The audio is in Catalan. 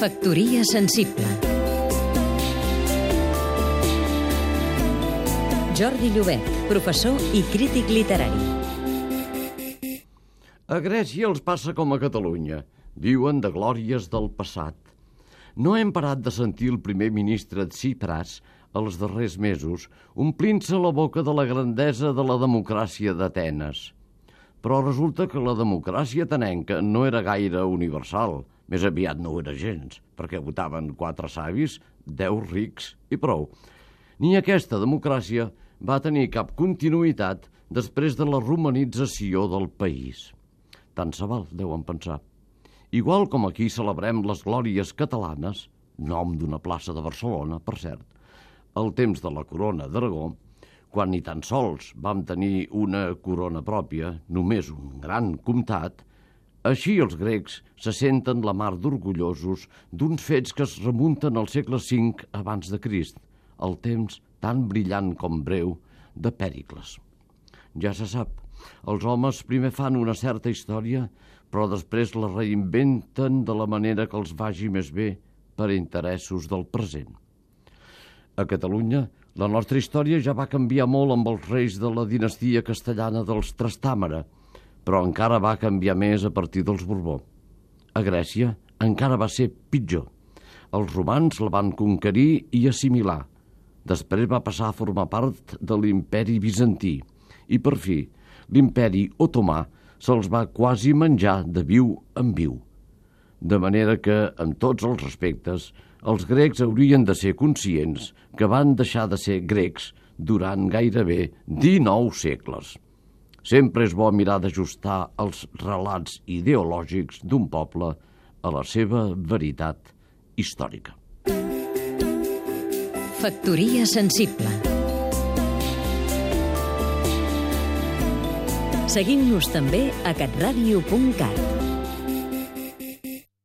Factoria sensible Jordi Llobet, professor i crític literari. A Grècia els passa com a Catalunya. Diuen de glòries del passat. No hem parat de sentir el primer ministre Tsipras els darrers mesos omplint-se la boca de la grandesa de la democràcia d'Atenes. Però resulta que la democràcia tenenca no era gaire universal. Més aviat no ho era gens, perquè votaven quatre savis, deu rics i prou. Ni aquesta democràcia va tenir cap continuïtat després de la romanització del país. Tant se val, deuen pensar. Igual com aquí celebrem les glòries catalanes, nom d'una plaça de Barcelona, per cert, el temps de la corona d'Aragó, quan ni tan sols vam tenir una corona pròpia, només un gran comtat, així els grecs se senten la mar d'orgullosos d'uns fets que es remunten al segle V abans de Crist, el temps tan brillant com breu, de Pèricles. Ja se sap, els homes primer fan una certa història, però després la reinventen de la manera que els vagi més bé per interessos del present. A Catalunya, la nostra història ja va canviar molt amb els reis de la dinastia castellana dels Trastàmara, però encara va canviar més a partir dels Borbó. A Grècia encara va ser pitjor. Els romans la van conquerir i assimilar, Després va passar a formar part de l'imperi bizantí i, per fi, l'imperi otomà se'ls va quasi menjar de viu en viu. De manera que, en tots els respectes, els grecs haurien de ser conscients que van deixar de ser grecs durant gairebé 19 segles. Sempre és bo mirar d'ajustar els relats ideològics d'un poble a la seva veritat històrica. Factoria sensible Seguim-nos també a catradio.cat